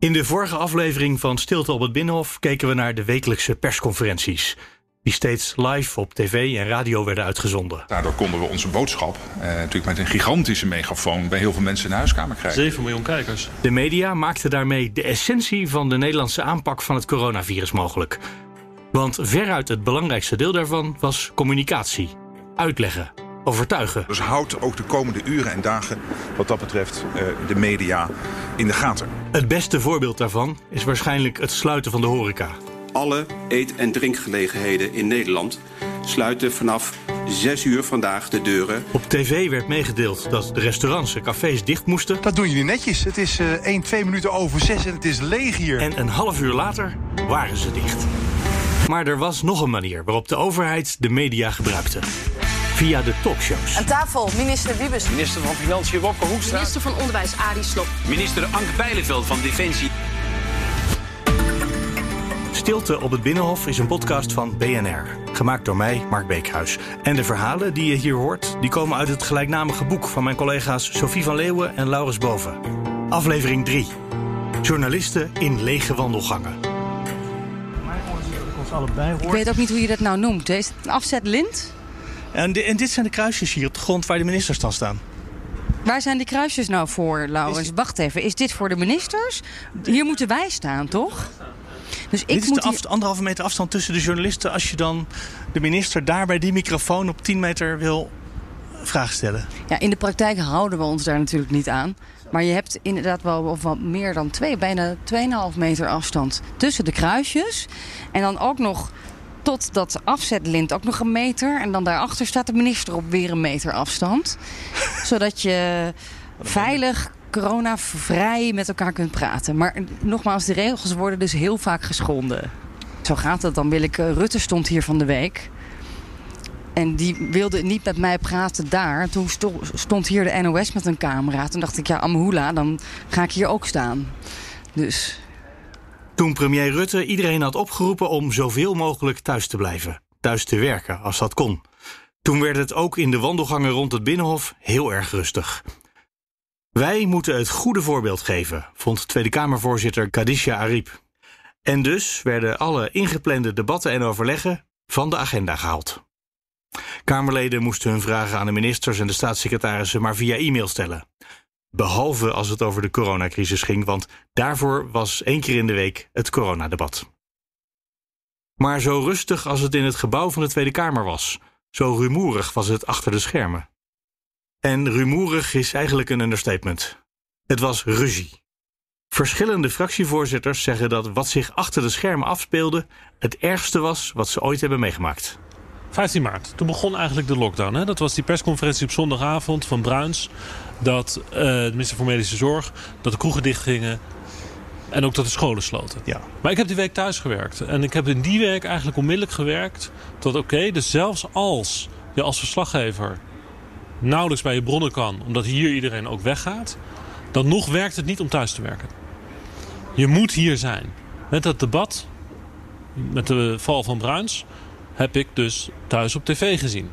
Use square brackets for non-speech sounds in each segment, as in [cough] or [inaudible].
In de vorige aflevering van Stilte op het Binnenhof keken we naar de wekelijkse persconferenties. Die steeds live op tv en radio werden uitgezonden. Daardoor konden we onze boodschap, eh, natuurlijk met een gigantische megafoon, bij heel veel mensen in de huiskamer krijgen. 7 miljoen kijkers. De media maakten daarmee de essentie van de Nederlandse aanpak van het coronavirus mogelijk. Want veruit het belangrijkste deel daarvan was communicatie, uitleggen, overtuigen. Dus houd ook de komende uren en dagen, wat dat betreft, eh, de media in de gaten. Het beste voorbeeld daarvan is waarschijnlijk het sluiten van de horeca. Alle eet- en drinkgelegenheden in Nederland sluiten vanaf 6 uur vandaag de deuren. Op tv werd meegedeeld dat de restaurants en cafés dicht moesten. Dat doen jullie netjes. Het is eh 1, 2 minuten over 6 en het is leeg hier. En een half uur later waren ze dicht. Maar er was nog een manier waarop de overheid de media gebruikte. Via de talkshows. Aan tafel, minister Wiebes. Minister van Financiën Wopke Hoekstra. Minister van Onderwijs Arie Slob. Minister Anke Bijleveld van Defensie. Stilte op het Binnenhof is een podcast van BNR. Gemaakt door mij, Mark Beekhuis. En de verhalen die je hier hoort, die komen uit het gelijknamige boek van mijn collega's Sophie van Leeuwen en Laurens Boven. Aflevering 3. Journalisten in lege wandelgangen. Ik weet ook niet hoe je dat nou noemt. Is het een afzetlint? En, en dit zijn de kruisjes hier op de grond waar de ministers dan staan. Waar zijn die kruisjes nou voor, Laurens? Wacht even, is dit voor de ministers? Hier moeten wij staan, toch? Dus ik dit is moet de hier- anderhalve meter afstand tussen de journalisten... als je dan de minister daar bij die microfoon op 10 meter wil vragen stellen. Ja, in de praktijk houden we ons daar natuurlijk niet aan. Maar je hebt inderdaad wel of wat meer dan twee, bijna 2,5 meter afstand tussen de kruisjes. En dan ook nog tot dat afzetlint ook nog een meter. En dan daarachter staat de minister op weer een meter afstand. [laughs] zodat je veilig, coronavrij met elkaar kunt praten. Maar nogmaals, de regels worden dus heel vaak geschonden. Zo gaat het dan. Wil ik, eh, Rutte stond hier van de week. En die wilde niet met mij praten daar. Toen sto- stond hier de NOS met een camera. Toen dacht ik, ja, Amhula, dan ga ik hier ook staan. Dus Toen premier Rutte iedereen had opgeroepen om zoveel mogelijk thuis te blijven. Thuis te werken, als dat kon. Toen werd het ook in de wandelgangen rond het Binnenhof heel erg rustig. Wij moeten het goede voorbeeld geven, vond Tweede Kamervoorzitter Kadisha Ariep. En dus werden alle ingeplande debatten en overleggen van de agenda gehaald. Kamerleden moesten hun vragen aan de ministers en de staatssecretarissen maar via e-mail stellen. Behalve als het over de coronacrisis ging, want daarvoor was één keer in de week het coronadebat. Maar zo rustig als het in het gebouw van de Tweede Kamer was, zo rumoerig was het achter de schermen. En rumoerig is eigenlijk een understatement. Het was ruzie. Verschillende fractievoorzitters zeggen dat wat zich achter de schermen afspeelde het ergste was wat ze ooit hebben meegemaakt. 15 maart, toen begon eigenlijk de lockdown. Hè? Dat was die persconferentie op zondagavond van Bruins. Dat eh, de minister voor Medische Zorg, dat de kroegen dichtgingen. En ook dat de scholen sloten. Ja. Maar ik heb die week thuis gewerkt. En ik heb in die week eigenlijk onmiddellijk gewerkt. Tot oké, dus zelfs als je als verslaggever nauwelijks bij je bronnen kan. Omdat hier iedereen ook weggaat. Dan nog werkt het niet om thuis te werken. Je moet hier zijn. Met dat debat, met de val van Bruins, heb ik dus thuis op tv gezien.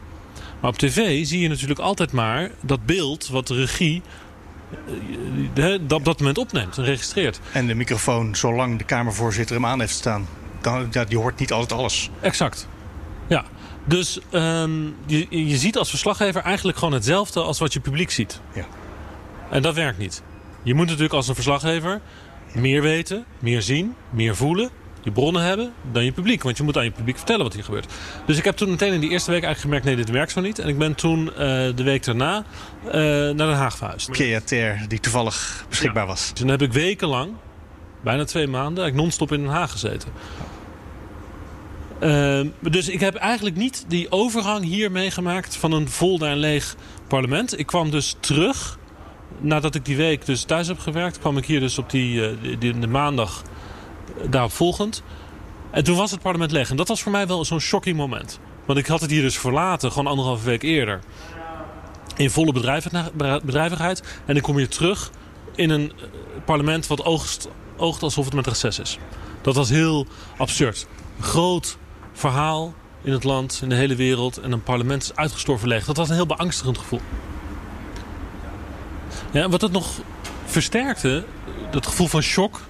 Maar op tv zie je natuurlijk altijd maar dat beeld wat de regie eh, eh, dat op dat moment opneemt en registreert. En de microfoon, zolang de Kamervoorzitter hem aan heeft staan, dan, ja, die hoort niet altijd alles. Exact. Ja. Dus ehm, je, je ziet als verslaggever eigenlijk gewoon hetzelfde als wat je publiek ziet. Ja. En dat werkt niet. Je moet natuurlijk als een verslaggever meer weten, meer zien, meer voelen, je bronnen hebben dan je publiek. Want je moet aan je publiek vertellen wat hier gebeurt. Dus ik heb toen meteen in die eerste week eigenlijk gemerkt, nee, dit werkt zo niet. En ik ben toen eh, de week daarna eh, naar Den Haag verhuisd. Ter, die toevallig beschikbaar was. Dus toen heb ik wekenlang, bijna twee maanden, eigenlijk non-stop in Den Haag gezeten. Ehm, dus ik heb eigenlijk niet die overgang hier meegemaakt van een vol naar een leeg parlement. Ik kwam dus terug, nadat ik die week dus thuis heb gewerkt, kwam ik hier dus op die, eh, die, die- de maandag daarop volgend. En toen was het parlement leeg. En dat was voor mij wel zo'n shocking moment. Want ik had het hier dus verlaten, gewoon anderhalve week eerder. In volle bedrijvigheid. En dan kom je terug in een eh, parlement wat oogst, oogt alsof het met reces is. Dat was heel absurd. Groot verhaal in het land, in de hele wereld. En een parlement is uitgestorven leeg. Dat was een heel beangstigend gevoel. Ja, wat het nog versterkte, dat gevoel van shock.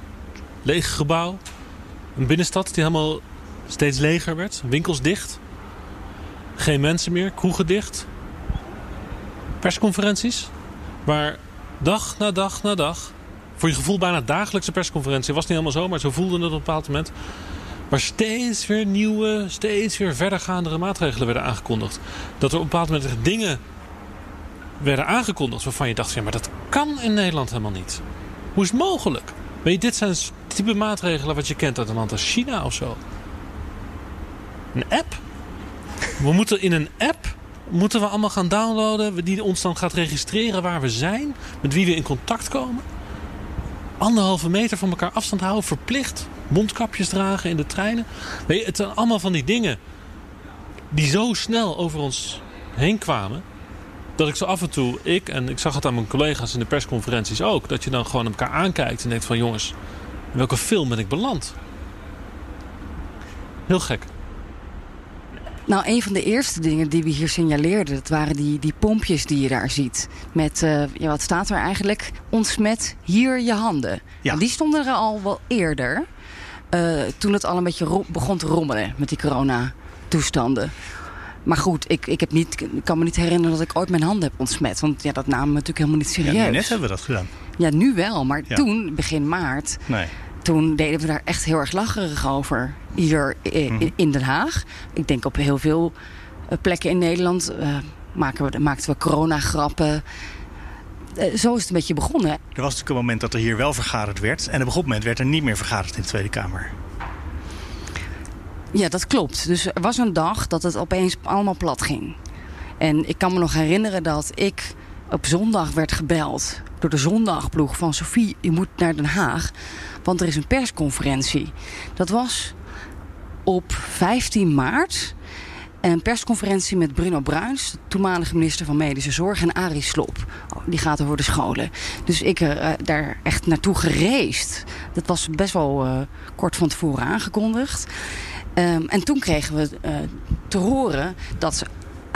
Leeg gebouw. Een binnenstad die helemaal steeds leger werd. Winkels dicht. Geen mensen meer. Kroegen dicht. Persconferenties. Waar dag na dag na dag. Voor je gevoel bijna dagelijkse persconferentie. Was niet helemaal zo, maar zo voelde het op een bepaald moment. Waar steeds weer nieuwe, steeds weer verdergaandere maatregelen werden aangekondigd. Dat er op een bepaald moment echt dingen werden aangekondigd waarvan je dacht: ja, maar dat kan in Nederland helemaal niet. Hoe is het mogelijk? Weet je, dit zijn type maatregelen wat je kent uit een land als China of zo. Een app? We moeten in een app moeten we allemaal gaan downloaden die ons dan gaat registreren waar we zijn, met wie we in contact komen. Anderhalve meter van elkaar afstand houden, verplicht. Mondkapjes dragen in de treinen. Weet je, het zijn allemaal van die dingen die zo snel over ons heen kwamen. Dat ik zo af en toe, ik en ik zag het aan mijn collega's in de persconferenties ook, dat je dan gewoon elkaar aankijkt en denkt van jongens, in welke film ben ik beland? Heel gek. Nou, een van de eerste dingen die we hier signaleerden, dat waren die, die pompjes die je daar ziet. Met, uh, ja, wat staat er eigenlijk? Ontsmet hier je handen. Ja. die stonden er al wel eerder. Uh, toen het al een beetje begon te rommelen met die corona-toestanden. Maar goed, ik, ik, heb niet, ik kan me niet herinneren dat ik ooit mijn handen heb ontsmet. Want ja, dat namen we natuurlijk helemaal niet serieus. Ja, net hebben we dat gedaan. Ja, nu wel. Maar toen, begin maart, nee. Toen deden we daar echt heel erg lacherig over. Hier mhm. in Den Haag. Ik denk op heel veel eh, plekken in Nederland uh, maken we, maakten we corona-grappen. Uh, zo is het een beetje begonnen. Er was natuurlijk een moment dat er hier wel vergaderd werd. En op een gegeven moment werd er niet meer vergaderd in de Tweede Kamer. Ja, dat klopt. Dus er was een dag dat het opeens allemaal plat ging. En ik kan me nog herinneren dat ik op zondag werd gebeld door de zondagploeg van Sofie, je moet naar Den Haag, want er is een persconferentie. Dat was op 15 maart. Een persconferentie met Bruno Bruins, de toenmalige minister van Medische Zorg, en Arie Slop. Oh, die gaat over de scholen. Dus ik uh, daar echt naartoe gereisd. Dat was best wel uh, kort van tevoren aangekondigd. Um, en toen kregen we uh, te horen dat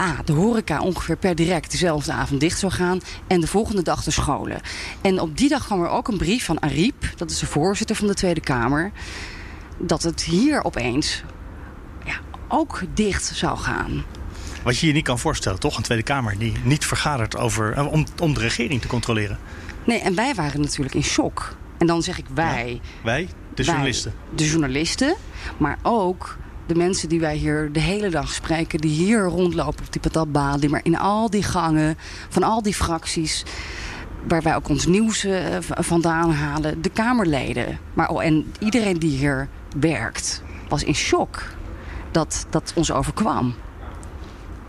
A, de horeca ongeveer per direct dezelfde avond dicht zou gaan. En de volgende dag de scholen. En op die dag kwam er ook een brief van Ariep, dat is de voorzitter van de Tweede Kamer. Dat het hier opeens ja, ook dicht zou gaan. Wat je je niet kan voorstellen, toch? Een Tweede Kamer die niet vergadert over, eh, om, om de regering te controleren. Nee, en wij waren natuurlijk in shock. En dan zeg ik wij. wij? De journalisten? de journalisten, maar ook de mensen die wij hier de hele dag spreken, die hier rondlopen op die patatbaan, die maar in al die gangen van al die fracties, waar wij ook ons nieuws uh, vandaan halen, de Kamerleden. Maar, oh, en iedereen die hier werkt, was in shock dat dat ons overkwam.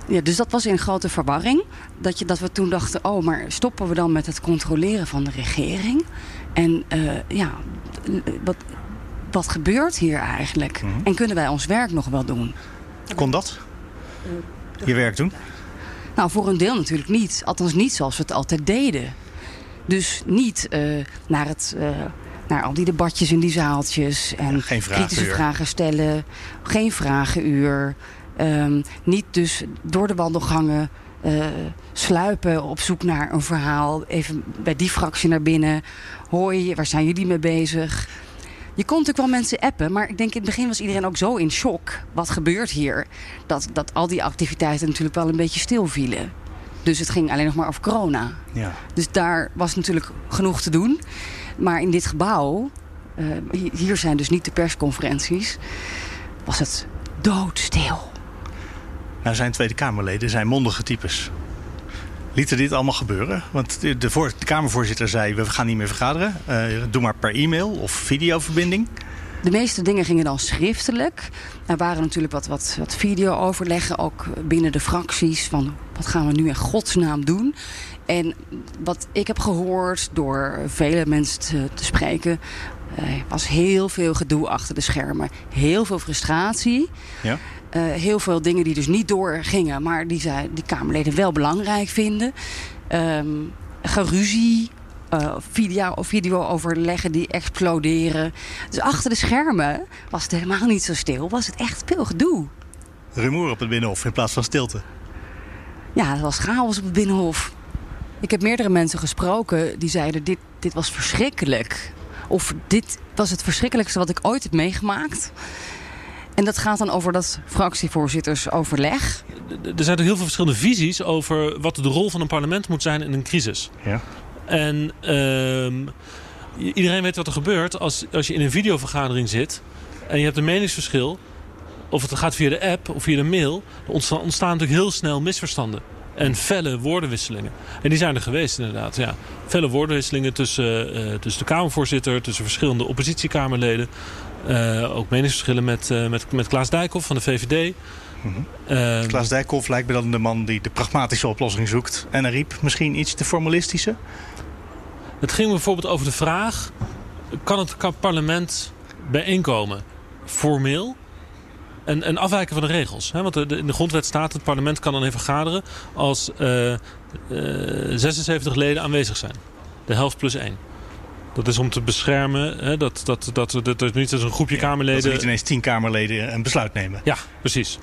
Ja, dus dat was in grote verwarring. Dat, je, dat we toen dachten, oh, maar stoppen we dan met het controleren van de regering? En uh, ja, wat, wat gebeurt hier eigenlijk? Mhm. En kunnen wij ons werk nog wel doen? Kon dat? Je werk doen? Nou, voor een deel natuurlijk niet. Althans niet zoals we het altijd deden. Dus niet uh, naar, het, uh, naar al die debatjes in die zaaltjes. En Geen kritische vragen stellen. Geen vragenuur. Um, niet dus door de wandelgangen uh, sluipen op zoek naar een verhaal. Even bij die fractie naar binnen. Hoi, waar zijn jullie mee bezig? Je kon natuurlijk wel mensen appen, maar ik denk in het begin was iedereen ook zo in shock. Wat gebeurt hier? Dat, dat al die activiteiten natuurlijk wel een beetje stil vielen. Dus het ging alleen nog maar over corona. Ja. Dus daar was natuurlijk genoeg te doen. Maar in dit gebouw, uh, hier zijn dus niet de persconferenties, was het doodstil. Nou zijn Tweede Kamerleden zijn mondige types. Lieten dit allemaal gebeuren? Want de, de, Kamervoorzitter zei: we gaan niet meer vergaderen. Uh, doe maar per e-mail of videoverbinding. De meeste dingen gingen dan schriftelijk. Er waren natuurlijk wat, wat, wat video-overleggen, ook binnen de fracties. Van wat gaan we nu in godsnaam doen? En wat ik heb gehoord door vele mensen te, te spreken, uh, was heel veel gedoe achter de schermen. Heel veel frustratie. Ja. Uh, heel veel dingen die dus niet doorgingen, maar die, zij, die Kamerleden wel belangrijk vinden. Um, geruzie, uh, video, video overleggen die exploderen. Dus achter de schermen was het helemaal niet zo stil. Was het echt veel gedoe. Rumoer op het Binnenhof in plaats van stilte. Ja, het was chaos op het Binnenhof. Ik heb meerdere mensen gesproken die zeiden: dit, dit was verschrikkelijk. Of dit was het verschrikkelijkste wat ik ooit heb meegemaakt. En dat gaat dan over dat fractievoorzittersoverleg. Er zijn er heel veel verschillende visies over wat de rol van een parlement moet zijn in een crisis. Ja. En uh, iedereen weet wat er gebeurt als, als je in een videovergadering zit en je hebt een meningsverschil. Of het gaat via de app of via de mail. Er ontstaan, ontstaan natuurlijk heel snel misverstanden. En felle woordenwisselingen. En die zijn er geweest inderdaad. Ja. Felle woordenwisselingen tussen, uh, tussen de Kamervoorzitter, tussen verschillende oppositiekamerleden. Uh, ook meningsverschillen met, uh, met, met Klaas Dijkhoff van de VVD. Mm -hmm. Klaas Dijkhoff lijkt me dan de man die de pragmatische oplossing zoekt. En Ariep misschien iets te formalistische? Het ging bijvoorbeeld over de vraag... kan het parlement bijeenkomen formeel en, en afwijken van de regels. Hè? Want de, de, in de grondwet staat het parlement kan dan even vergaderen als uh, uh, 76 leden aanwezig zijn. De helft plus één. Dat is om te beschermen hè, dat, dat, dat, dat, dat niet als een groepje ja, Kamerleden... Dat er niet ineens tien Kamerleden een besluit nemen. Ja, precies.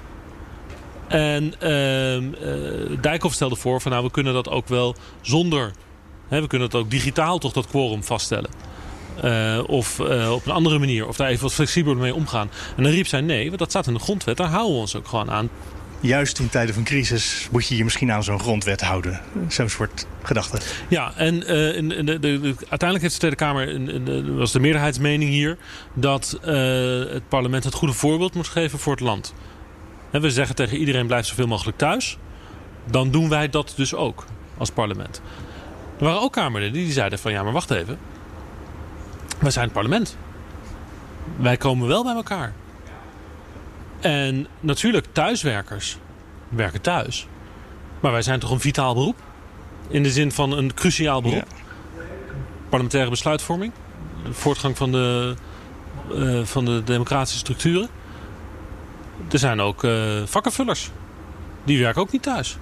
En uh, Dijkhoff stelde voor van nou we kunnen dat ook wel zonder... Hè, we kunnen het ook digitaal toch dat quorum vaststellen. Uh, of uh, op een andere manier. Of daar even wat flexibeler mee omgaan. En dan riep zij nee, want dat staat in de grondwet. Daar houden we ons ook gewoon aan. Juist in tijden van crisis moet je je misschien aan zo'n grondwet houden. Zo'n soort gedachte. Ja, en uh, in, in de, de, de, uiteindelijk heeft de Tweede Kamer, was de meerderheidsmening hier, dat het parlement het goede voorbeeld moet geven voor het land. En we zeggen tegen iedereen blijf zoveel mogelijk thuis. Dan doen wij dat dus ook als parlement. Er waren ook Kamerleden die zeiden van ja, maar wacht even. Wij zijn het parlement. Wij komen wel bij elkaar. En natuurlijk, thuiswerkers werken thuis. Maar wij zijn toch een vitaal beroep? In de zin van een cruciaal beroep. Ja. Parlementaire besluitvorming. De voortgang van de, uh, van de democratische structuren. Er zijn ook uh, vakkenvullers. Die werken ook niet thuis.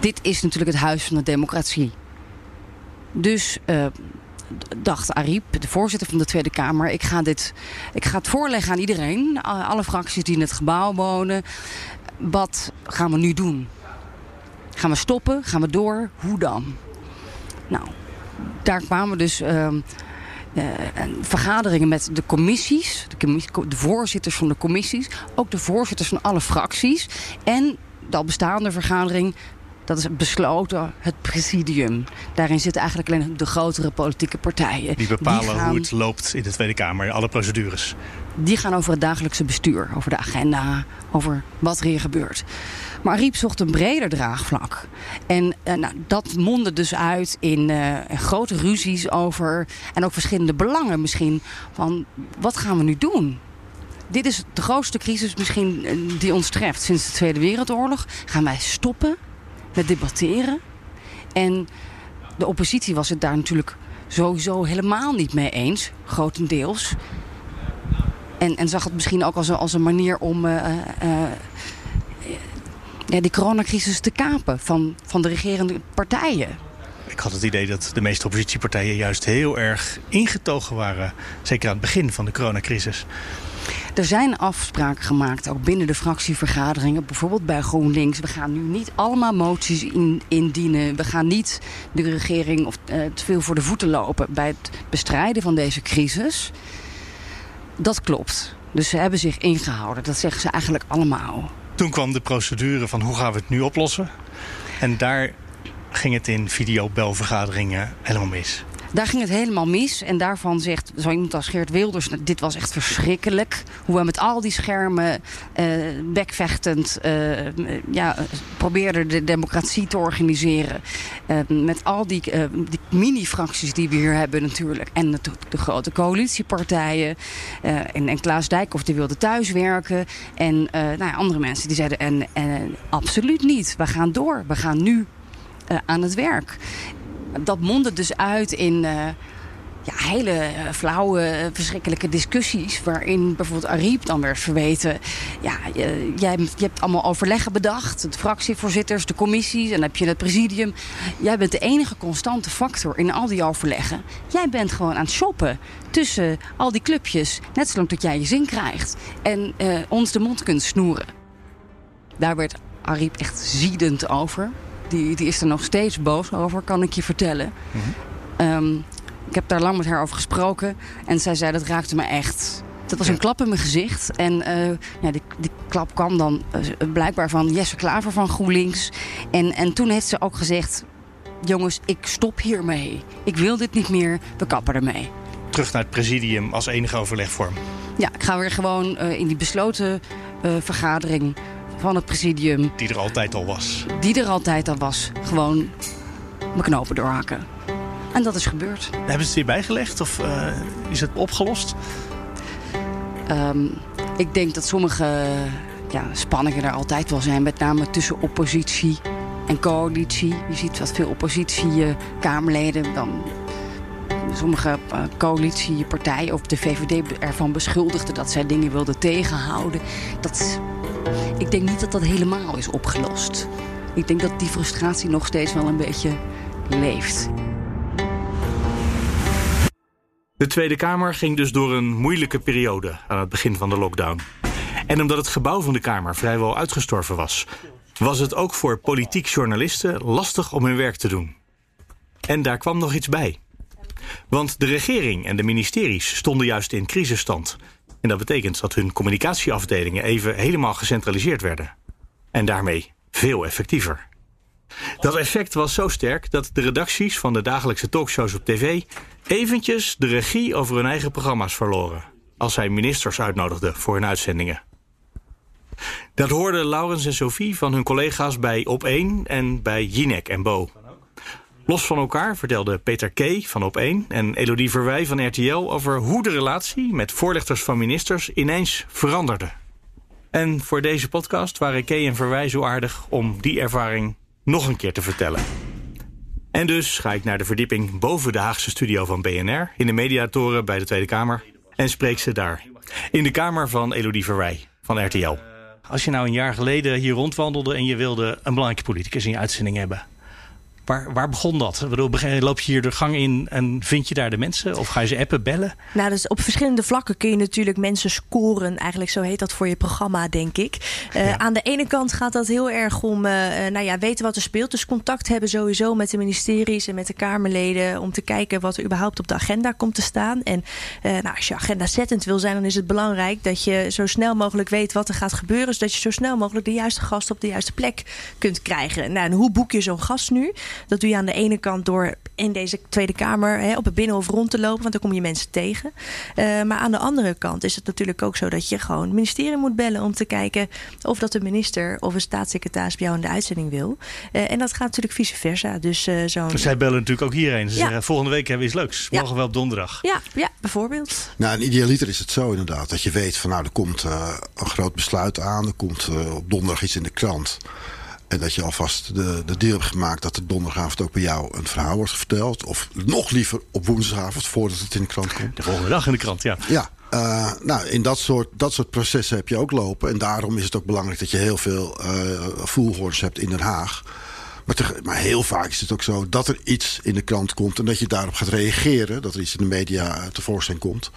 Dit is natuurlijk het huis van de democratie. Dus uh, dacht Ariep, de voorzitter van de Tweede Kamer... ik ga, dit, ik ga het voorleggen aan iedereen, alle fracties die in het gebouw wonen. Wat gaan we nu doen? Gaan we stoppen? Gaan we door? Hoe dan? Nou, daar kwamen dus... Uh, uh, vergaderingen met de commissies, de, de voorzitters van de commissies, ook de voorzitters van alle fracties en de al bestaande vergadering dat is besloten het presidium. Daarin zitten eigenlijk alleen de grotere politieke partijen. Die bepalen die gaan, hoe het loopt in de Tweede Kamer, alle procedures. Die gaan over het dagelijkse bestuur, over de agenda, over wat er hier gebeurt. Maar Riep zocht een breder draagvlak. En uh, nou, dat mondde dus uit in uh, grote ruzies over... en ook verschillende belangen misschien... van wat gaan we nu doen? Dit is de grootste crisis misschien eh, die ons treft sinds de Tweede Wereldoorlog. Gaan wij stoppen met debatteren. En de oppositie was het daar natuurlijk sowieso helemaal niet mee eens, grotendeels. En, en zag het misschien ook als een, als een manier om uh, ja, die coronacrisis te kapen van, van de regerende partijen. Ik had het idee dat de meeste oppositiepartijen juist heel erg ingetogen waren. Zeker aan het begin van de coronacrisis. Er zijn afspraken gemaakt, ook binnen de fractievergaderingen. Bijvoorbeeld bij GroenLinks. We gaan nu niet allemaal moties in, indienen. We gaan niet de regering of, uh, te veel voor de voeten lopen bij het bestrijden van deze crisis. Dat klopt. Dus ze hebben zich ingehouden. Dat zeggen ze eigenlijk allemaal. Toen kwam de procedure van hoe gaan we het nu oplossen. En daar ging het in videobelvergaderingen helemaal mis. Daar ging het helemaal mis. En daarvan zegt zo iemand als Geert Wilders... Nou, dit was echt verschrikkelijk. Hoe we met al die schermen, uh, bekvechtend... Uh, ja, probeerden de democratie te organiseren. Uh, met al die, die mini-fracties die we hier hebben natuurlijk. En natuurlijk de grote coalitiepartijen. en, en Klaas Dijkhoff die wilde thuiswerken. En nou ja, andere mensen die zeiden... En, en, absoluut niet, we gaan door. We gaan nu aan het werk dat mondde dus uit in uh, ja, hele uh, flauwe, uh, verschrikkelijke discussies. Waarin bijvoorbeeld Ariep dan werd verweten. Ja, jij, je hebt allemaal overleggen bedacht. De fractievoorzitters, de commissies en dan heb je het presidium. Jij bent de enige constante factor in al die overleggen. Jij bent gewoon aan het shoppen tussen al die clubjes. Net zolang tot jij je zin krijgt. En ons de mond kunt snoeren. Daar werd Ariep echt ziedend over die, die is er nog steeds boos over, kan ik je vertellen. Mhm. um, ik heb daar lang met haar over gesproken. En zij zei, dat raakte me echt. Dat was een klap in mijn gezicht. En uh, ja, die, die, klap kwam dan uh, blijkbaar van Jesse Klaver van GroenLinks. En, en toen heeft ze ook gezegd... jongens, ik stop hiermee. Ik wil dit niet meer, we kappen ermee. Terug naar het presidium als enige overlegvorm. Ja, ik ga weer gewoon uh, in die besloten vergadering van het presidium. Die er altijd al was. Die er altijd al was. Gewoon mijn knopen doorhakken. En dat is gebeurd. Hebben ze het hierbij gelegd of uh, is het opgelost? Um, ik denk dat sommige ja, spanningen er altijd wel zijn. Met name tussen oppositie en coalitie. Je ziet wat veel oppositie-Kamerleden dan sommige uh, coalitiepartijen of de VVD ervan beschuldigden dat zij dingen wilden tegenhouden. Dat ik denk niet dat dat helemaal is opgelost. Ik denk dat die frustratie nog steeds wel een beetje leeft. De Tweede Kamer ging dus door een moeilijke periode aan het begin van de lockdown. En omdat het gebouw van de Kamer vrijwel uitgestorven was, was het ook voor politiek journalisten lastig om hun werk te doen. En daar kwam nog iets bij. Want de regering en de ministeries stonden juist in crisisstand en dat betekent dat hun communicatieafdelingen even helemaal gecentraliseerd werden. En daarmee veel effectiever. Dat effect was zo sterk dat de redacties van de dagelijkse talkshows op tv eventjes de regie over hun eigen programma's verloren. Als zij ministers uitnodigden voor hun uitzendingen. Dat hoorden Laurens en Sophie van hun collega's bij Op1 en bij Jinek en Bo. Los van elkaar vertelden Peter K. van Op1 en Elodie Verwij van RTL over hoe de relatie met voorlichters van ministers ineens veranderde. En voor deze podcast waren K. en Verwij zo aardig om die ervaring nog een keer te vertellen. En dus ga ik naar de verdieping boven de Haagse studio van BNR in de mediatoren bij de Tweede Kamer en spreek ze daar. In de kamer van Elodie Verwij van RTL. Als je nou een jaar geleden hier rondwandelde en je wilde een belangrijke politicus in je uitzending hebben, Waar, waar begon dat? Ik bedoel, loop je hier de gang in en vind je daar de mensen? Of ga je ze appen, bellen? Nou, dus op verschillende vlakken kun je natuurlijk mensen scoren. Eigenlijk zo heet dat voor je programma, denk ik. Uh, Aan de ene kant gaat dat heel erg om uh, nou ja, weten wat er speelt. Dus contact hebben sowieso met de ministeries en met de Kamerleden. Om te kijken wat er überhaupt op de agenda komt te staan. En uh, nou, als je agenda zettend wil zijn, dan is het belangrijk dat je zo snel mogelijk weet wat er gaat gebeuren. Zodat je zo snel mogelijk de juiste gast op de juiste plek kunt krijgen. Nou, en hoe boek je zo'n gast nu? Dat doe je aan de ene kant door in deze Tweede Kamer hè, op het Binnenhof rond te lopen, want dan kom je mensen tegen. Uh, maar aan de andere kant is het natuurlijk ook zo dat je gewoon het ministerie moet bellen om te kijken of dat de minister of een staatssecretaris bij jou in de uitzending wil. Uh, en dat gaat natuurlijk vice versa. Dus, uh, zo'n... dus zij bellen natuurlijk ook hierheen. Ze ja. zeggen volgende week hebben we iets leuks. Mogen ja. we op donderdag? Ja, ja, bijvoorbeeld. Nou, een idealiter is het zo inderdaad. Dat je weet van nou, er komt een groot besluit aan. Er komt op donderdag iets in de krant. En dat je alvast de, de deal hebt gemaakt dat er donderdagavond ook bij jou een verhaal wordt verteld. Of nog liever op woensdagavond voordat het in de krant komt. De volgende dag in de krant, ja. Ja, uh, nou, in dat soort, dat soort processen heb je ook lopen. En daarom is het ook belangrijk dat je heel veel uh, voelhoorns hebt in Den Haag. Maar, te, maar, heel vaak is het ook zo dat er iets in de krant komt... en dat je daarop gaat reageren, dat er iets in de media tevoorschijn komt.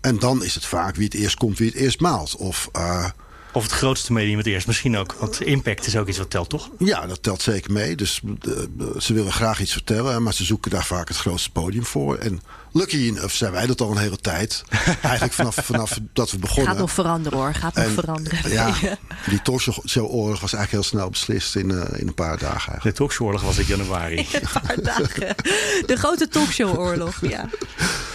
En dan is het vaak wie het eerst komt, wie het eerst maalt. Of... Uh, Of het grootste medium het eerst misschien ook. Want impact is ook iets wat telt, toch? Ja, dat telt zeker mee. Dus uh, ze willen graag iets vertellen, maar ze zoeken daar vaak het grootste podium voor. En lucky enough zijn wij dat al een hele tijd. [laughs] Eigenlijk vanaf, vanaf dat we begonnen. Gaat nog veranderen hoor, gaat nog veranderen. Ja, [laughs] die talkshow-oorlog was eigenlijk heel snel beslist in, uh, in een paar dagen. Eigenlijk. De talkshow-oorlog was in januari. In een paar dagen. De grote talkshow-oorlog, ja.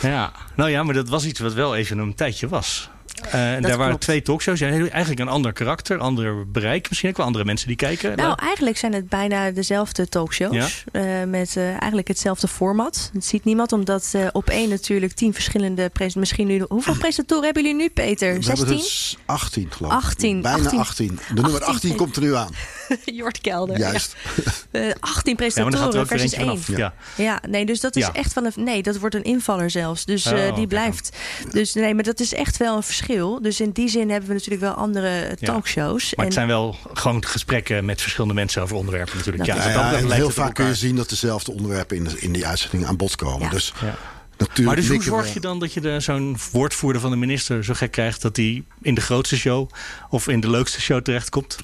Ja, nou ja, maar dat was iets wat wel even een tijdje was. Uh, daar waren klopt. twee talkshows. Eigenlijk een ander karakter, ander bereik. Misschien ook wel andere mensen die kijken. Nou, eigenlijk zijn het bijna dezelfde talkshows. Ja? Uh, met uh, eigenlijk hetzelfde format. Dat ziet niemand, omdat op één natuurlijk tien verschillende... Misschien nu, hoeveel presentatoren hebben jullie nu, Peter? We 16? hebben dus 18, geloof ik. 18. Bijna 18. 18. De nummer 18 komt er nu aan. [laughs] Jort Kelder. Juist. Ja. 18 presentatoren ja, versus 1. Vanaf, ja. ja, nee, dus dat is ja. echt van een... Nee, dat wordt een invaller zelfs. Dus oh, die blijft. Dus nee, maar dat is echt wel een verschil. Dus in die zin hebben we natuurlijk wel andere talkshows. Maar en... het zijn wel gewoon gesprekken met verschillende mensen over onderwerpen natuurlijk. Dat ja, ja, heel vaak kun je zien dat dezelfde onderwerpen in, de, in die uitzending aan bod komen. Dus Natuurlijk maar dus hoe zorg je dan dat je zo'n woordvoerder van de minister zo gek krijgt dat hij in de grootste show of in de leukste show terechtkomt?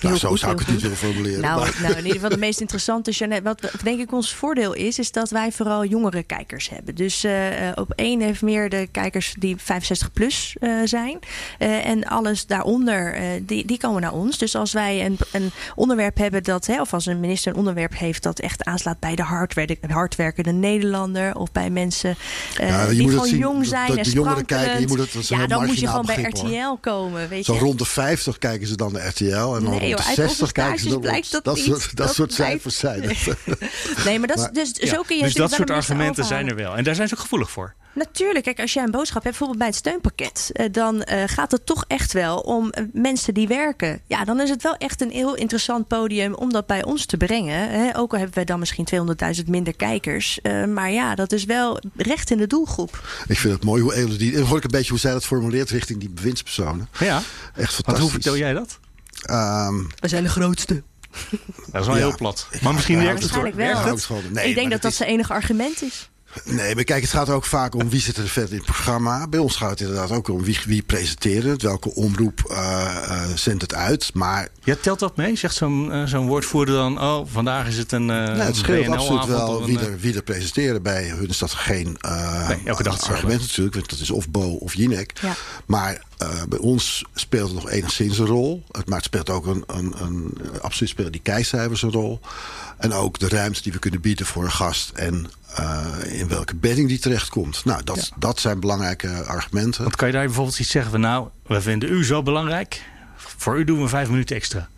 Nou, zo zou ik het niet willen formuleren. Nou, nou, in ieder geval de meest interessante, Jeanette, wat denk ik ons voordeel is, is dat wij vooral jongere kijkers hebben. Dus uh, op één heeft meer de kijkers die 65 plus uh, zijn. Uh, en alles daaronder, die, die komen naar ons. Dus als wij een, een onderwerp hebben dat, hè, of als een minister een onderwerp heeft dat echt aanslaat bij de hardwerkende Nederlander of bij mensen ja, die gewoon zien, jong zijn dat, en jongeren kijken, je moet het, Ja, dan moet je gewoon bij RTL hoor. komen. Weet Zo je? rond de 50 kijken ze dan de RTL en dan nee, rond de joh, 60 kijken ze dan blijkt dat, dat, niet. soort, dat, dat soort blijkt... cijfers zijn het. [laughs] nee, maar, dat, maar dus, ja, zo kun je dus dat soort argumenten zijn er wel. En daar zijn ze ook gevoelig voor. Natuurlijk, kijk, als jij een boodschap hebt, bijvoorbeeld bij het steunpakket, uh, dan uh, gaat het toch echt wel om uh, mensen die werken. Ja, dan is het wel echt een heel interessant podium om dat bij ons te brengen. Hè? Ook al hebben wij dan misschien 200.000 minder kijkers. Uh, maar ja, dat is wel recht in de doelgroep. Ik vind het mooi hoe Elodie, en hoor ik een beetje hoe zij dat formuleert richting die bewindspersonen. Ja, echt fantastisch. Want hoe vertel jij dat? Um, we zijn de grootste. Dat is wel ja. heel plat. Maar misschien ja, werkt het wel. Werkt het? Nee, ik denk dat dat zijn enige argument is. Nee, maar kijk, het gaat ook vaak om wie zit er vet in het programma. Bij ons gaat het inderdaad ook om wie, wie presenteert het, welke omroep uh, uh, zendt het uit. Maar ja, telt dat mee? Zegt zo'n uh, zo'n woordvoerder dan, oh, vandaag is het een. Uh, nee, het scheelt absoluut wel een, wie, er, wie er presenteren. Bij hun is dat geen nee, elke dag argument natuurlijk, want dat is of Bo of Jinek. Ja. Maar bij ons speelt het nog enigszins een rol. Het, maar het speelt ook een, een, een absoluut spelen die kijkcijfers een rol. En ook de ruimte die we kunnen bieden voor een gast. En in welke bedding die terechtkomt. Nou, dat, ja. dat zijn belangrijke argumenten. Want kan je daar bijvoorbeeld iets zeggen van... nou, we vinden u zo belangrijk. Voor u doen we vijf minuten extra.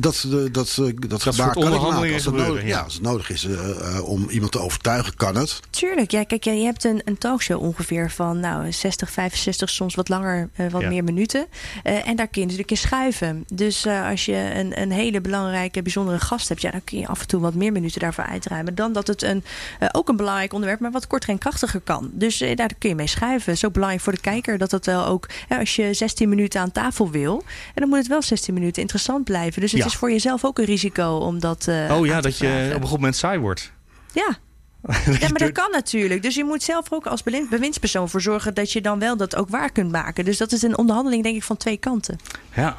Dat, dat, dat, dat gebaar kan ik maken. Als het, nodig, ja. Ja, als het nodig is uh, uh, om iemand te overtuigen, kan het. Tuurlijk. Ja, kijk, je hebt een, een talkshow ongeveer van nou, 60, 65, soms wat langer, uh, wat ja. meer minuten. en daar kun je natuurlijk in schuiven. Dus als je een, een hele belangrijke, bijzondere gast hebt... Ja, dan kun je af en toe wat meer minuten daarvoor uitruimen. Dan dat het een, ook een belangrijk onderwerp, maar wat korter en krachtiger kan. Dus daar kun je mee schuiven. Zo belangrijk voor de kijker dat het wel ook... als je 16 minuten aan tafel wil... en dan moet het wel 16 minuten interessant blijven. Dus het ja. is voor jezelf ook een risico om dat. Uh, oh ja, dat je op een gegeven moment saai wordt. Ja. [laughs] ja, maar dat kan natuurlijk. Dus je moet zelf ook als bewindspersoon voor zorgen dat je dan wel dat ook waar kunt maken. Dus dat is een onderhandeling, denk ik, van twee kanten. Ja.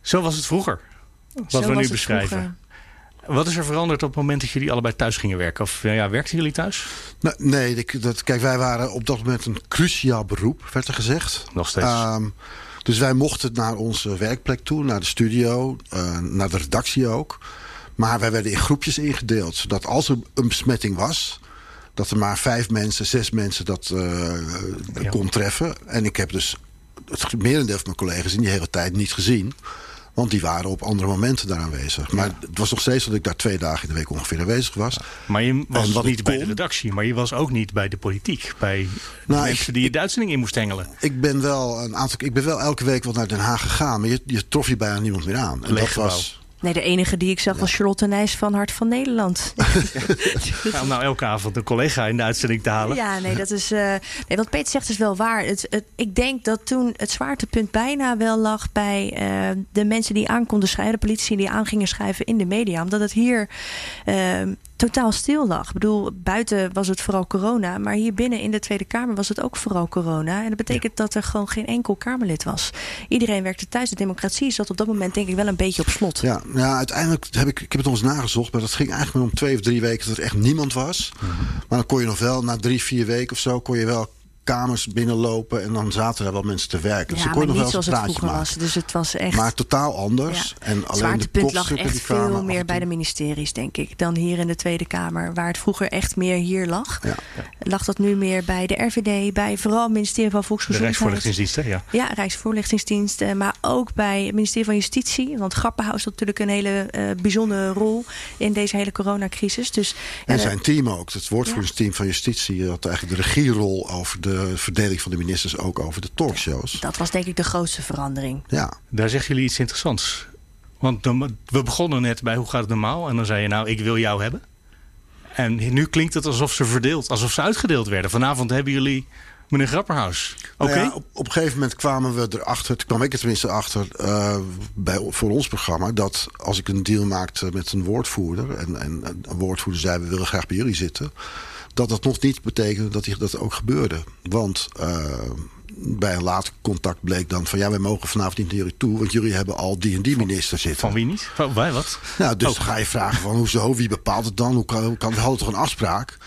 Zo was het vroeger. Wat Zo we nu het beschrijven. Vroeger. Wat is er veranderd op het moment dat jullie allebei thuis gingen werken? Of ja, werkten jullie thuis? Nou, nee, ik, dat, kijk, wij waren op dat moment een cruciaal beroep, werd er gezegd. Nog steeds. Um, dus wij mochten naar onze werkplek toe, naar de studio, uh, naar de redactie ook. Maar wij werden in groepjes ingedeeld. Zodat als er een besmetting was, dat er maar vijf mensen, zes mensen dat uh, ja. kon treffen. En ik heb dus het merendeel van mijn collega's in die hele tijd niet gezien. Want die waren op andere momenten daar aanwezig. Maar ja. het was nog steeds dat ik daar twee dagen in de week ongeveer aanwezig was. Ja. Maar je was wat niet bij de redactie, maar je was ook niet bij de politiek. Bij nou, de mensen ik, die je de uitzending in moest hengelen. Ik ben wel een aantal. Ik ben wel elke week wat naar Den Haag gegaan. Maar je, je trof je bijna niemand meer aan. En dat was. Nee, de enige die ik zag was Charlotte Nijs van Hart van Nederland. [laughs] ja, om nou elke avond een collega in de uitzending te halen. Ja, nee, dat is. Uh, nee, wat Peter zegt is wel waar. Het, het, ik denk dat toen het zwaartepunt bijna wel lag bij uh, de mensen die aan konden schrijven, de politici die aan gingen schrijven in de media. Omdat het hier. Uh, totaal stil lag. Ik bedoel, buiten was het vooral corona, maar hier binnen in de Tweede Kamer was het ook vooral corona. En dat betekent dat er gewoon geen enkel Kamerlid was. Iedereen werkte thuis. De democratie zat op dat moment denk ik wel een beetje op slot. Ja, ja uiteindelijk heb ik, ik heb het eens nagezocht, maar dat ging eigenlijk maar om twee of drie weken dat er echt niemand was. Maar dan kon je nog wel, na drie, vier weken of zo, kon je wel kamers binnenlopen en dan zaten er wel mensen te werken. Dus ja, dan kon nog niet wel eens zoals een het praatje vroeger maken. was. Dus het was echt... Maar totaal anders. Ja. En Het alleen de zwaartepunt lag kopstukken echt veel meer bij de ministeries, denk ik, dan hier in de Tweede Kamer. Waar het vroeger echt meer hier lag. Ja. Lag dat nu meer bij de RVD, bij vooral het ministerie van De Volksgezondheid. Rijksvoorlichtingsdienst, hè? Ja. Ja, Rijksvoorlichtingsdienst. eh, Maar ook bij het ministerie van Justitie. Want Grappenhuis had natuurlijk een hele eh, bijzondere rol in deze hele coronacrisis. Dus, En eh, zijn team ook. Het woordvoeringsteam van Justitie had eigenlijk de regierol over de verdeling van de ministers, ook over de talkshows. dat was denk ik de grootste verandering. Ja. Daar zeggen jullie iets interessants. Want dan- we begonnen net bij hoe gaat het normaal? En dan zei je nou, ik wil jou hebben. En nu klinkt het alsof ze verdeeld, alsof ze uitgedeeld werden. Vanavond hebben jullie meneer Grapperhaus. Oké? Nou ja, op, op een gegeven moment kwamen we erachter, toen kwam ik er tenminste achter eh, bij, voor ons programma, dat als ik een deal maakte met een woordvoerder, en, en een woordvoerder zei we willen graag bij jullie zitten, dat dat nog niet betekende dat dat ook gebeurde. Want eh, bij een later contact bleek dan van ja, wij mogen vanavond niet naar jullie toe, want jullie hebben al die en die minister zitten. Van wie niet? Van, wij wat? Nou, dus Oh. dan ga je vragen van hoezo, wie bepaalt het dan? Hoe kan, hoe kan we hadden toch een afspraak?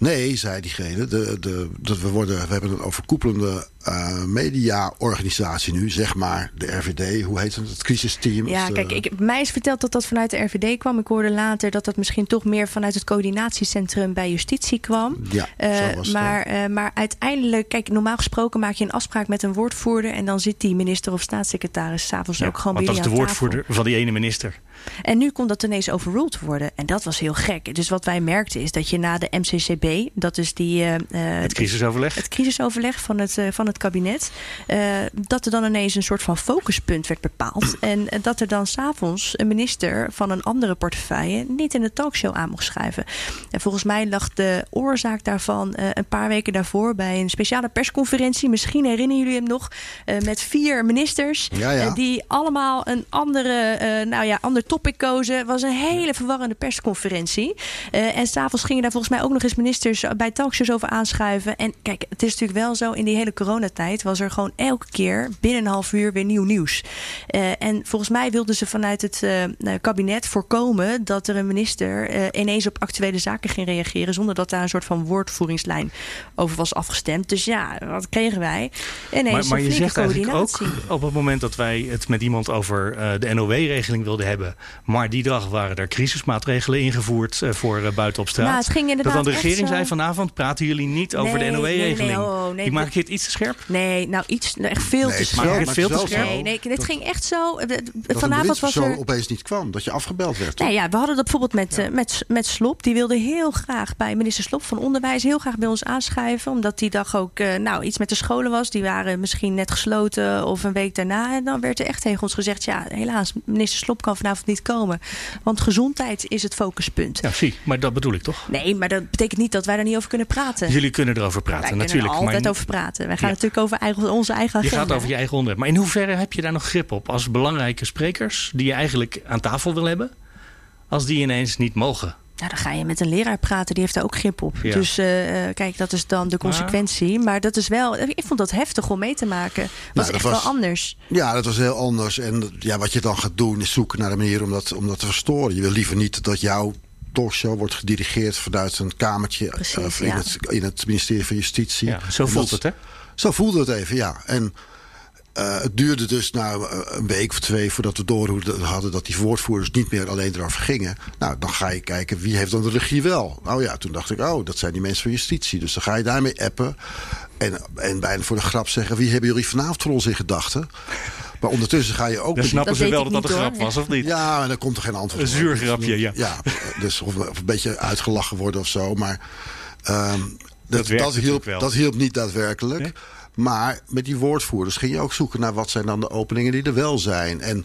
Nee, zei diegene, de, de, dat we, worden, we hebben een overkoepelende eh, media-organisatie nu, zeg maar, de RVD, hoe heet het, het crisisteam? Ja, kijk, ik, mij is verteld dat dat vanuit de RVD kwam. Ik hoorde later dat dat misschien toch meer vanuit het coördinatiecentrum bij justitie kwam. Ja, Eh, zo was het maar, eh, maar uiteindelijk, kijk, normaal gesproken maak je een afspraak met een woordvoerder. En dan zit die minister of staatssecretaris s'avonds Ja, ook gewoon want bij dat is de tafel. woordvoerder van die ene minister. En nu kon dat ineens overruled worden. En dat was heel gek. Dus wat wij merkten is dat je na de MCCB, dat is die. eh, eh, Het crisisoverleg. Het crisisoverleg van het, eh, van het kabinet. dat er dan ineens een soort van focuspunt werd bepaald. [clears throat] En dat er dan s'avonds een minister van een andere portefeuille niet in de talkshow aan mocht schuiven. En volgens mij lag de oorzaak daarvan een paar weken daarvoor bij een speciale persconferentie. Misschien herinneren jullie hem nog. met vier ministers. Ja, ja. die allemaal een andere, nou ja, ander topic kozen. Het was een hele verwarrende persconferentie. Eh, en s'avonds gingen daar volgens mij ook nog eens ministers bij talkshows over aanschuiven. En kijk, het is natuurlijk wel zo, in die hele coronatijd was er gewoon elke keer binnen een half uur weer nieuw nieuws. Eh, en volgens mij wilden ze vanuit het eh, kabinet voorkomen dat er een minister ineens op actuele zaken ging reageren. Zonder dat daar een soort van woordvoeringslijn over was afgestemd. Dus ja, wat kregen wij? Ineens Maar, maar een je zegt eigenlijk ook coördinatie. op het moment dat wij het met iemand over de NOW-regeling wilden hebben. Maar die dag waren er crisismaatregelen ingevoerd eh, voor eh, buiten op straat. Nou, het ging dat dan de regering zo- zei vanavond praten jullie niet over Nee, de nee, nee, NOW-regeling. oh, nee, Die maak ik het iets te scherp? Nee, nou iets, echt veel Nee, te scherp. het veel te scherp? Nee, nee, dit ging echt zo. een vanavond was er. opeens niet kwam, dat je afgebeld werd. Nee, ja, we hadden dat bijvoorbeeld met, eh, met, met Slop. Die wilde heel graag bij minister Slop van Onderwijs heel graag bij ons aanschuiven. Omdat die dag ook eh, nou, iets met de scholen was. Die waren misschien net gesloten of een week daarna. En dan werd er echt tegen ons gezegd: ja, helaas, minister Slop kan vanavond niet komen. Want gezondheid is het focuspunt. Ja, zie, maar dat bedoel ik toch? Nee, maar dat betekent niet dat wij daar niet over kunnen praten. Jullie kunnen erover praten, wij natuurlijk. kunnen er altijd maar over praten. Wij gaan Ja. natuurlijk over eigen, onze eigen je agenda. gaat over je eigen onderwerp. Maar in hoeverre heb je daar nog grip op als belangrijke sprekers die je eigenlijk aan tafel wil hebben, als die ineens niet mogen? Nou, dan ga je met een leraar praten, die heeft daar ook grip op. Ja. Dus eh, eh, kijk, dat is dan de consequentie. Maar dat is wel, ik vond dat heftig om mee te maken. Dat was dat echt was- wel anders. Ja, dat was heel anders. En ja, wat je dan gaat doen is zoeken naar een manier om dat, om dat te verstoren. Je wil liever niet dat jouw talkshow wordt gedirigeerd vanuit een kamertje Precies, of in, ja. het, in het ministerie van Justitie. Ja, zo voelt dat- het, hè? Zo voelde het even, ja. En eh, het duurde dus nou eh, een week of twee voordat we door hadden dat die woordvoerders niet meer alleen erover gingen. Nou, dan ga je kijken wie heeft dan de regie wel. Nou ja, toen dacht ik, oh, dat zijn die mensen van justitie. Dus dan ga je daarmee appen. En, en bijna voor de grap zeggen, wie hebben jullie vanavond voor ons in gedachten? Maar ondertussen ga je ook... Dan snappen ze wel dat dat een grap was, of niet? ja, en dan komt er geen antwoord Een op. zuur grapje, ja. Ja, dus of, of een beetje uitgelachen worden of zo. Maar ehm, dat, dat, hielp, dat hielp niet daadwerkelijk. Nee? Maar met die woordvoerders ging je ook zoeken naar wat zijn dan de openingen die er wel zijn. En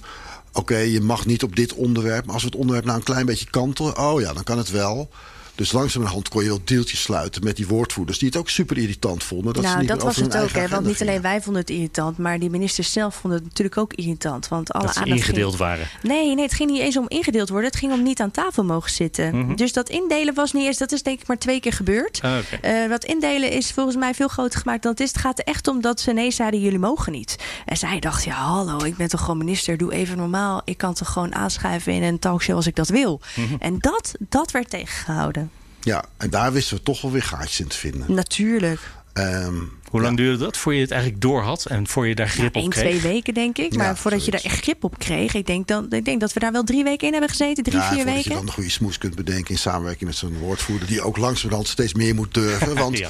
oké, je mag niet op dit onderwerp. Maar als we het onderwerp nou een klein beetje kantelen. Oh ja, dan kan het wel. Dus langzamerhand kon je wel deeltjes sluiten met die woordvoerders... die het ook super irritant vonden. Dat ze nou, niet dat was het ook. Hè, want niet alleen wij vonden het irritant, maar die ministers zelf vonden het natuurlijk ook irritant. Want alle Dat ze ging- ingedeeld waren. Nee, nee, het ging niet eens om ingedeeld worden. Het ging om niet aan tafel mogen zitten. Mhm. Dus dat indelen was niet eens. Dat is denk ik maar twee keer gebeurd. Ah, oké. Eh, dat indelen is volgens mij veel groter gemaakt dan het is. Het gaat er echt om dat ze nee zeiden, jullie mogen niet. En zij dacht, ja hallo, ik ben toch gewoon minister. Doe even normaal. Ik kan toch gewoon aanschuiven in een talkshow als ik dat wil. Mhm. En dat, dat werd tegengehouden. Ja, en daar wisten we toch wel weer gaatjes in te vinden. Natuurlijk. Ehm, Hoe lang duurde dat voor je het eigenlijk door had en voor je daar grip op 1, kreeg? twee weken denk ik. Maar Ja, voordat je daar echt grip op kreeg. Ik denk, dan, ik denk dat we daar wel drie weken in hebben gezeten. Drie, ja, vier weken. je dan een goede smoes kunt bedenken in samenwerking met zo'n woordvoerder... die ook langzamerhand steeds meer moet durven. [laughs] Want Ja.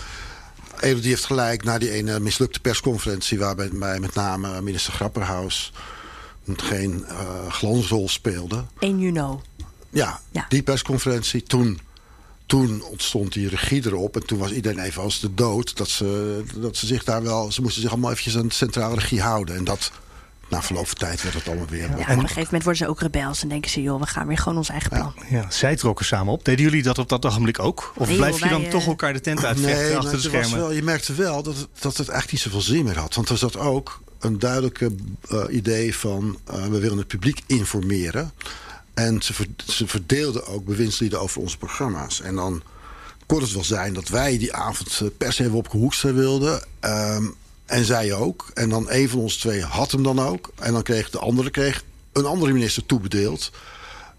Even die heeft gelijk na die ene mislukte persconferentie... waarbij bij met name minister Grapperhaus geen eh glansrol speelde. 1 juni. Ja, die persconferentie. Toen, toen ontstond die regie erop. En toen was iedereen even als de dood. Dat ze, dat ze zich daar wel... Ze moesten zich allemaal eventjes aan de centrale regie houden. En dat... Na verloop van tijd werd het allemaal weer... Ja, op een gegeven moment worden ze ook rebels en denken ze, joh, we gaan weer gewoon ons eigen plan. Ja, zij trokken samen op. Deden jullie dat op dat ogenblik ook? Of Nee, blijf joh, je dan wij, toch eh, elkaar de tent uitvechten Nee, achter de schermen? wel, je merkte wel dat het, dat het echt niet zoveel zin meer had. Want er zat ook een duidelijke eh, idee van... eh, we willen het publiek informeren. En ze, ver- ze verdeelden ook bewindslieden over onze programma's. En dan kon het wel zijn dat wij die avond eh, per se op Hoekstra wilden... ehm, en zij ook. En dan een van ons twee had hem dan ook. En dan kreeg de andere kreeg een andere minister toebedeeld.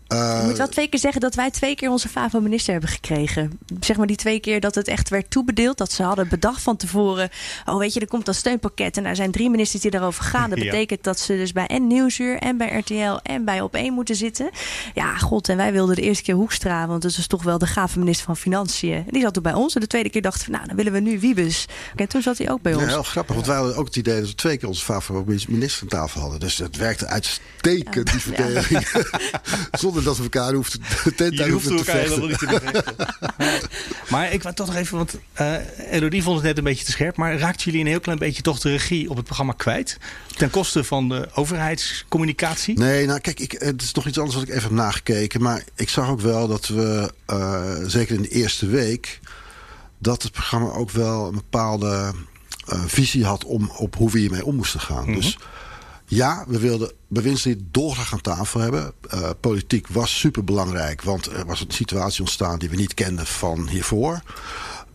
Eh, Ik moet wel twee keer zeggen dat wij twee keer onze FAVO-minister hebben gekregen. Zeg maar die twee keer dat het echt werd toebedeeld. Dat ze hadden bedacht van tevoren. Oh, weet je, er komt een steunpakket. En er zijn drie ministers die daarover gaan. Dat [laughs] Ja. betekent dat ze dus bij en Nieuwsuur en bij RTL en bij Op1 moeten zitten. Ja, god. En wij wilden de eerste keer Hoekstra. Want dat is toch wel de gave minister van Financiën. En die zat toen bij ons. En de tweede keer dachten we, nou, dan willen we nu Wiebes. En toen zat hij ook bij Ja, ons. heel grappig, want wij hadden ook het idee dat we twee keer onze favoriete minister aan tafel hadden. Dus dat werkte uitstekend, die verdeling. [laughs] Zonder dat we elkaar hoefden, de tent uit hoefden te elkaar vechten. helemaal niet te bevechten. [laughs] maar ik wou toch nog even, want eh Elodie vond het net een beetje te scherp. Maar raakten jullie een heel klein beetje toch de regie op het programma kwijt? Ten koste van de overheidscommunicatie? Nee, nou kijk, ik, het is nog iets anders wat ik even heb nagekeken. Maar ik zag ook wel dat we, eh, zeker in de eerste week... dat het programma ook wel een bepaalde eh, visie had... Om, op hoe we hiermee om moesten gaan. Dus ja, we wilden bewindslieden dolgraag aan tafel hebben. Eh, politiek was superbelangrijk, want er was een situatie ontstaan... die we niet kenden van hiervoor.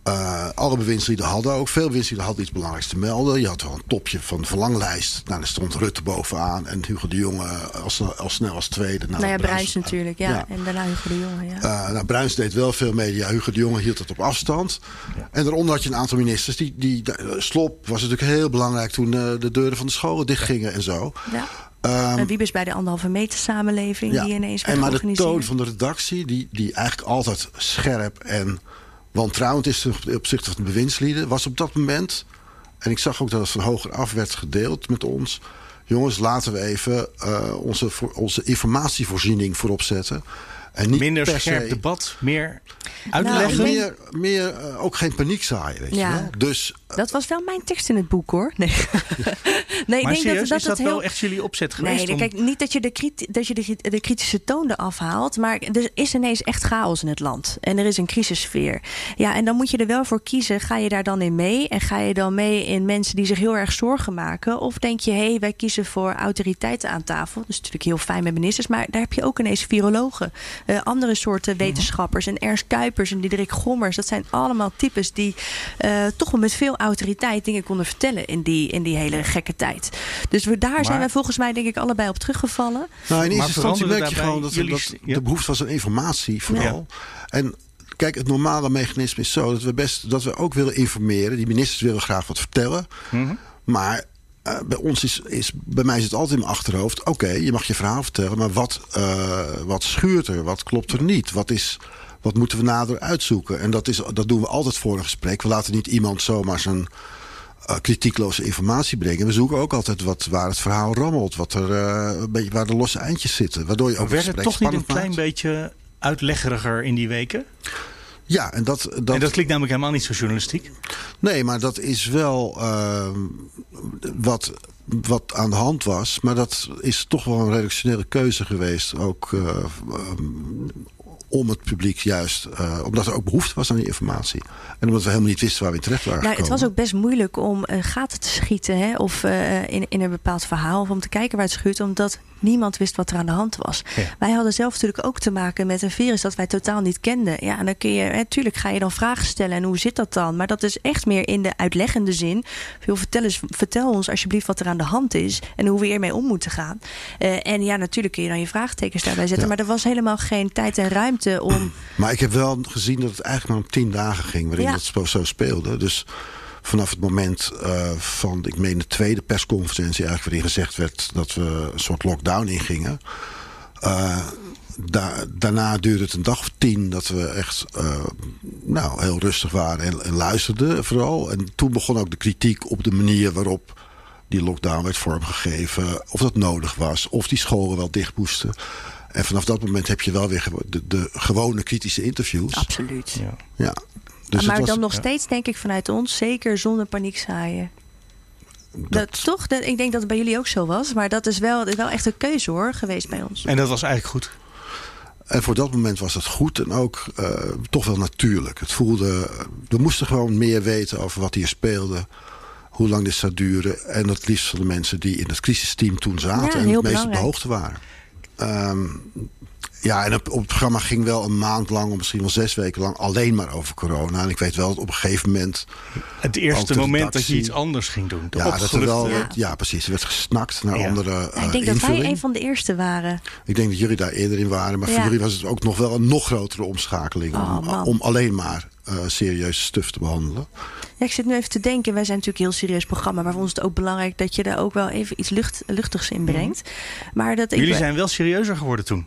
Eh, alle bewindslieden hadden ook. Veel bewindslieden hadden iets belangrijks te melden. Je had wel een topje van de verlanglijst. Nou, daar stond Rutte bovenaan. En Hugo de Jonge als, als snel als tweede. Nou, ja, Bruins- Bruins natuurlijk. Ja. Ja. En daarna Hugo de Jonge. Ja. eh, nou, Bruins deed wel veel media. Hugo de Jonge hield het op afstand. En daaronder had je een aantal ministers. Die, die, eh, Slop was natuurlijk heel belangrijk toen eh, de deuren van de scholen dichtgingen en zo. Ja. Ehm, en Wiebes bij de anderhalve meter samenleving die ineens werd en maar de toon van de redactie, die, die eigenlijk altijd scherp en wantrouwend is ten opzichte van de bewindslieden, was op dat moment, en ik zag ook dat het van hoger af werd gedeeld met ons. Jongens, laten we even eh, onze, onze informatievoorziening voorop zetten. En niet Minder per scherp se, debat, meer Nou, uitleggen? meer, meer eh, ook geen paniek zaaien, weet Ja. je wel. Dus Dat was wel mijn tekst in het boek hoor. Nee, [laughs] nee maar ik denk serieus, dat, is dat dat heel... wel echt jullie opzet geweest? Nee, om- kijk, niet dat je, de, kriti- dat je de, de kritische toon eraf haalt. Maar er is ineens echt chaos in het land. En er is een crisissfeer. Ja, en dan moet je er wel voor kiezen. Ga je daar dan in mee? En ga je dan mee in mensen die zich heel erg zorgen maken? Of denk je, hé, hey, wij kiezen voor autoriteiten aan tafel. Dat is natuurlijk heel fijn met ministers. Maar daar heb je ook ineens virologen. eh, andere soorten wetenschappers. En Ernst Kuipers en Diederik Gommers. Dat zijn allemaal types die eh, toch wel met veel autoriteit dingen konden vertellen in die, in die hele gekke tijd. Dus we, daar zijn wij volgens mij denk ik allebei op teruggevallen. Nou, in eerste instantie merk je gewoon dat, jullie dat ja. de behoefte was aan informatie vooral. En kijk, het normale mechanisme is zo dat we best dat we ook willen informeren. Die ministers willen graag wat vertellen. Mhm. Maar eh, bij ons is, is, bij mij zit altijd in mijn achterhoofd. Oké, je mag je verhaal vertellen, maar wat, eh, wat schuurt er? Wat klopt er niet? Wat is. Wat moeten we nader uitzoeken? En dat, is, dat doen we altijd voor een gesprek. We laten niet iemand zomaar zijn eh, kritiekloze informatie brengen. We zoeken ook altijd wat, waar het verhaal rammelt. Wat er, eh, een beetje, waar de losse eindjes zitten. Waardoor je ook werd het toch niet een klein maakt. beetje uitleggeriger in die weken? Ja, en dat, dat, En dat klinkt namelijk helemaal niet zo journalistiek. Nee, maar dat is wel ehm, wat, wat aan de hand was. Maar dat is toch wel een redactionele keuze geweest. Ook eh, om het publiek juist, uh, omdat er ook behoefte was aan die informatie. En omdat we helemaal niet wisten waar we in terecht waren nou, gekomen. Het was ook best moeilijk om uh, gaten te schieten hè, of uh, in, in een bepaald verhaal. Of om te kijken waar het schuurt, omdat niemand wist wat er aan de hand was. Ja. Wij hadden zelf natuurlijk ook te maken met een virus dat wij totaal niet kenden. Ja, en dan kun je, natuurlijk ga je dan vragen stellen en hoe zit dat dan? Maar dat is echt meer in de uitleggende zin. Veel vertel, eens, vertel ons alsjeblieft wat er aan de hand is en hoe we hiermee om moeten gaan. Uh, en ja, natuurlijk kun je dan je vraagtekens daarbij zetten. Ja. Maar er was helemaal geen tijd en ruimte om. [clears throat] Maar ik heb wel gezien dat het eigenlijk maar om tien dagen ging waarin ja. dat zo speelde. Dus vanaf het moment uh, van, ik meen de tweede persconferentie eigenlijk waarin gezegd werd dat we een soort lockdown ingingen. Uh, da daarna duurde het een dag of tien dat we echt uh, nou, heel rustig waren en, en, luisterden vooral. En toen begon ook de kritiek op de manier waarop die lockdown werd vormgegeven. Of dat nodig was, of die scholen wel dicht moesten. En vanaf dat moment heb je wel weer de, de gewone kritische interviews. Absoluut. Ja. ja. Dus maar was, dan nog ja. steeds denk ik vanuit ons, zeker zonder paniek zaaien. Dat, dat, toch? Dat, ik denk dat het bij jullie ook zo was. Maar dat is wel, wel echt een keuze hoor, geweest bij ons. En dat was eigenlijk goed? En voor dat moment was het goed en ook uh, toch wel natuurlijk. Het voelde, we moesten gewoon meer weten over wat hier speelde. Hoe lang dit zou duren. En het liefst van de mensen die in het crisisteam toen zaten. Ja, en het meest belangrijk. op de hoogte waren. Um, ja, en op, op, het programma ging wel een maand lang, of misschien wel zes weken lang, alleen maar over corona. En ik weet wel dat op een gegeven moment. Het eerste moment dat je iets anders ging doen. Ja, dat er wel, ja. precies. Er werd gesnakt naar Ja. andere. Ja, Uh, ik denk dat wij een van de eerste waren. Ik denk dat jullie daar eerder in waren. Maar voor jullie was het ook nog wel een nog grotere omschakeling. Oh, om, om alleen maar uh, serieuze stuff te behandelen. Ja, ik zit nu even te denken. Wij zijn natuurlijk een heel serieus programma. Maar voor ons is het ook belangrijk dat je daar ook wel even iets lucht, luchtigs in brengt. Maar dat ik, Jullie zijn wel serieuzer geworden toen.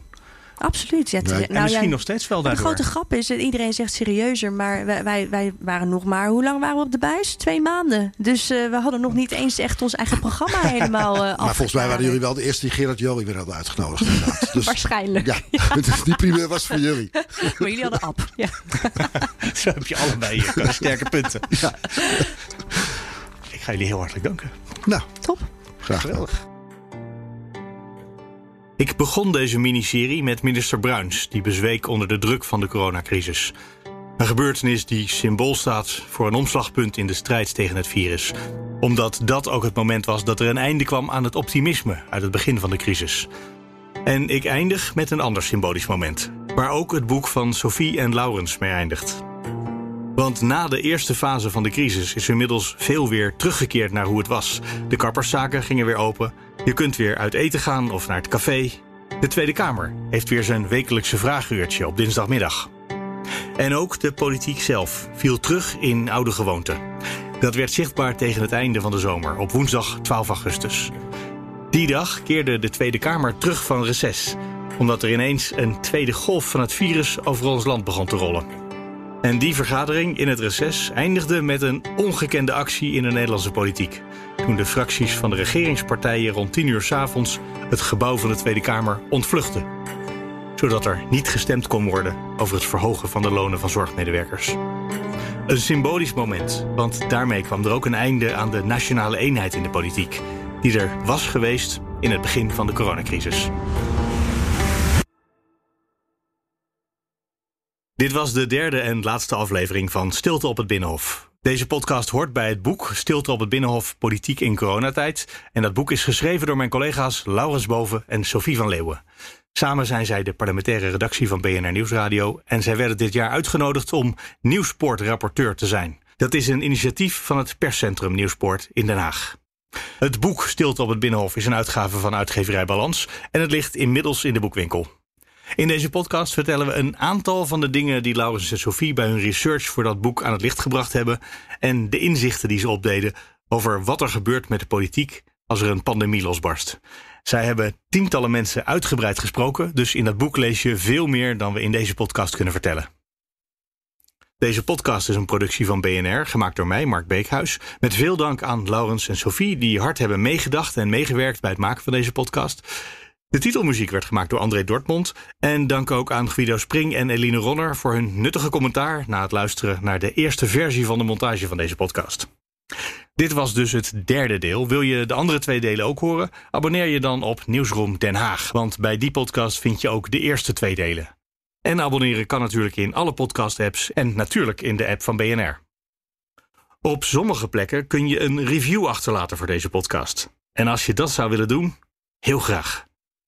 Absoluut. Ja, Nee. En misschien nog steeds wel Maar de grote grap is, dat iedereen zegt serieuzer, maar wij, wij, wij waren nog maar, hoe lang waren we op de buis? Twee maanden. Dus eh, we hadden nog niet eens echt ons eigen programma [laughs] helemaal uh, Maar volgens mij waren jullie wel de eerste die Gerard Joling weer hadden uitgenodigd. inderdaad. [laughs] Dus, Waarschijnlijk. ja, [laughs] dus die primeur was voor jullie. Maar jullie hadden app. Ja. Zo heb je allebei je sterke punten. Ja. Ik ga jullie heel hartelijk danken. Nou, Top. graag gedaan. Geweldig. Ik begon deze miniserie met minister Bruins, die bezweek onder de druk van de coronacrisis. Een gebeurtenis die symbool staat voor een omslagpunt in de strijd tegen het virus. Omdat dat ook het moment was dat er een einde kwam aan het optimisme uit het begin van de crisis. En ik eindig met een ander symbolisch moment, waar ook het boek van Sophie en Laurens mee eindigt. Want na de eerste fase van de crisis is inmiddels veel weer teruggekeerd naar hoe het was. De kapperszaken gingen weer open. Je kunt weer uit eten gaan of naar het café. De Tweede Kamer heeft weer zijn wekelijkse vraaguurtje op dinsdagmiddag. En ook de politiek zelf viel terug in oude gewoonten. Dat werd zichtbaar tegen het einde van de zomer, op woensdag 12 augustus. Die dag keerde de Tweede Kamer terug van reces, omdat er ineens een tweede golf van het virus over ons land begon te rollen. En die vergadering in het reces eindigde met een ongekende actie in de Nederlandse politiek. Toen de fracties van de regeringspartijen rond 10 uur 's avonds het gebouw van de Tweede Kamer ontvluchtten. Zodat er niet gestemd kon worden over het verhogen van de lonen van zorgmedewerkers. Een symbolisch moment, want daarmee kwam er ook een einde aan de nationale eenheid in de politiek. Die er was geweest in het begin van de coronacrisis. Dit was de derde en laatste aflevering van Stilte op het Binnenhof. Deze podcast hoort bij het boek Stilte op het Binnenhof Politiek in coronatijd. En dat boek is geschreven door mijn collega's Laurens Boven en Sophie van Leeuwen. Samen zijn zij de parlementaire redactie van BNR Nieuwsradio. En zij werden dit jaar uitgenodigd om Nieuwsport-rapporteur te zijn. Dat is een initiatief van het perscentrum Nieuwsport in Den Haag. Het boek Stilte op het Binnenhof is een uitgave van uitgeverij Balans. En het ligt inmiddels in de boekwinkel. In deze podcast vertellen we een aantal van de dingen die Laurens en Sophie bij hun research voor dat boek aan het licht gebracht hebben. En de inzichten die ze opdeden over wat er gebeurt met de politiek als er een pandemie losbarst. Zij hebben tientallen mensen uitgebreid gesproken, dus in dat boek lees je veel meer dan we in deze podcast kunnen vertellen. Deze podcast is een productie van BNR, gemaakt door mij, Mark Beekhuis. Met veel dank aan Laurens en Sophie, die hard hebben meegedacht en meegewerkt bij het maken van deze podcast. De titelmuziek werd gemaakt door André Dortmund. En dank ook aan Guido Spring en Eline Ronner voor hun nuttige commentaar na het luisteren naar de eerste versie van de montage van deze podcast. Dit was dus het derde deel. Wil je de andere twee delen ook horen? Abonneer je dan op Nieuwsroom Den Haag, want bij die podcast vind je ook de eerste twee delen. En abonneren kan natuurlijk in alle podcast-apps en natuurlijk in de app van BNR. Op sommige plekken kun je een review achterlaten voor deze podcast. En als je dat zou willen doen, heel graag.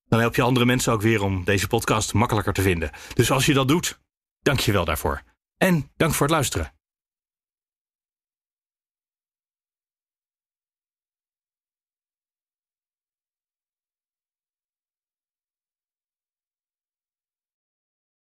Dan help je andere mensen ook weer om deze podcast makkelijker te vinden. Dus als je dat doet, dank je wel daarvoor. En dank voor het luisteren.